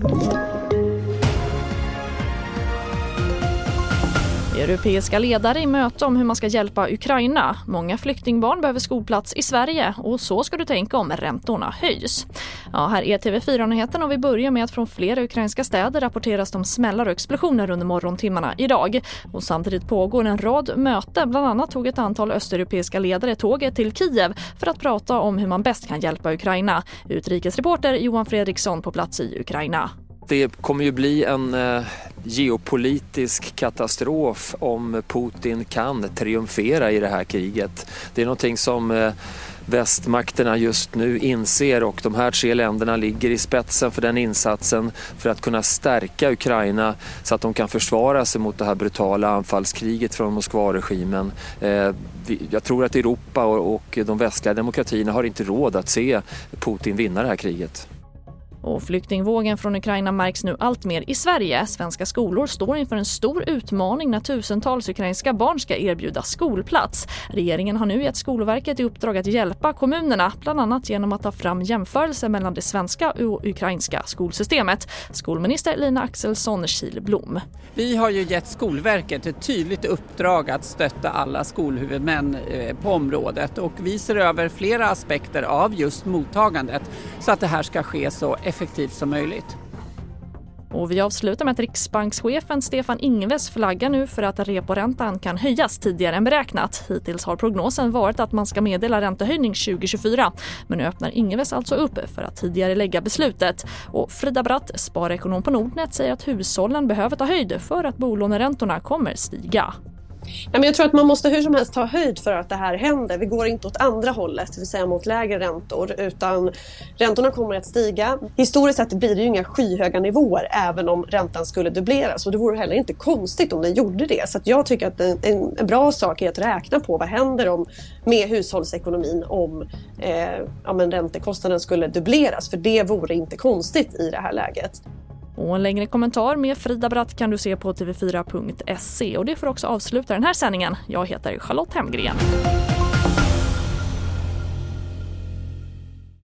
Thank you. Europeiska ledare i möte om hur man ska hjälpa Ukraina. Många flyktingbarn behöver skolplats i Sverige och så ska du tänka om räntorna höjs. Ja, här är TV4 Nyheterna. och vi börjar med att från flera ukrainska städer rapporteras om smällar och explosioner under morgontimmarna idag. Och samtidigt pågår en rad möten. Bland annat tog ett antal östeuropeiska ledare tåget till Kiev för att prata om hur man bäst kan hjälpa Ukraina. Utrikesreporter Johan Fredriksson på plats i Ukraina. Det kommer ju bli en eh, geopolitisk katastrof om Putin kan triumfera i det här kriget. Det är någonting som eh, västmakterna just nu inser och de här tre länderna ligger i spetsen för den insatsen för att kunna stärka Ukraina så att de kan försvara sig mot det här brutala anfallskriget från Moskvaregimen. Eh, jag tror att Europa och de västliga demokratierna har inte råd att se Putin vinna det här kriget. Och flyktingvågen från Ukraina märks nu allt mer i Sverige. Svenska skolor står inför en stor utmaning när tusentals ukrainska barn ska erbjudas skolplats. Regeringen har nu gett Skolverket i uppdrag att hjälpa kommunerna, bland annat genom att ta fram jämförelser mellan det svenska och ukrainska skolsystemet. Skolminister Lina Axelsson Kilblom. Vi har ju gett Skolverket ett tydligt uppdrag att stötta alla skolhuvudmän eh, på området och vi ser över flera aspekter av just mottagandet så att det här ska ske så effektivt som möjligt. Och vi avslutar med att riksbankschefen Stefan Ingves flaggar nu för att reporäntan kan höjas tidigare än beräknat. Hittills har prognosen varit att man ska meddela räntehöjning 2024. Men nu öppnar Ingves alltså upp för att tidigare lägga beslutet. Och Frida Bratt, sparekonom på Nordnet, säger att hushållen behöver ta höjd för att bolåneräntorna kommer stiga. Ja, men jag tror att man måste hur som helst ta höjd för att det här händer. Vi går inte åt andra hållet, det vill säga mot lägre räntor, utan räntorna kommer att stiga. Historiskt sett blir det ju inga skyhöga nivåer även om räntan skulle dubbleras och det vore heller inte konstigt om den gjorde det. Så jag tycker att en, en, bra sak är att räkna på vad händer om, med hushållsekonomin om eh, ja, men räntekostnaden skulle dubbleras, för det vore inte konstigt i det här läget. Och en längre kommentar med Frida Bratt kan du se på tv4.se och det får också avsluta den här sändningen. Jag heter Charlotte Hemgren.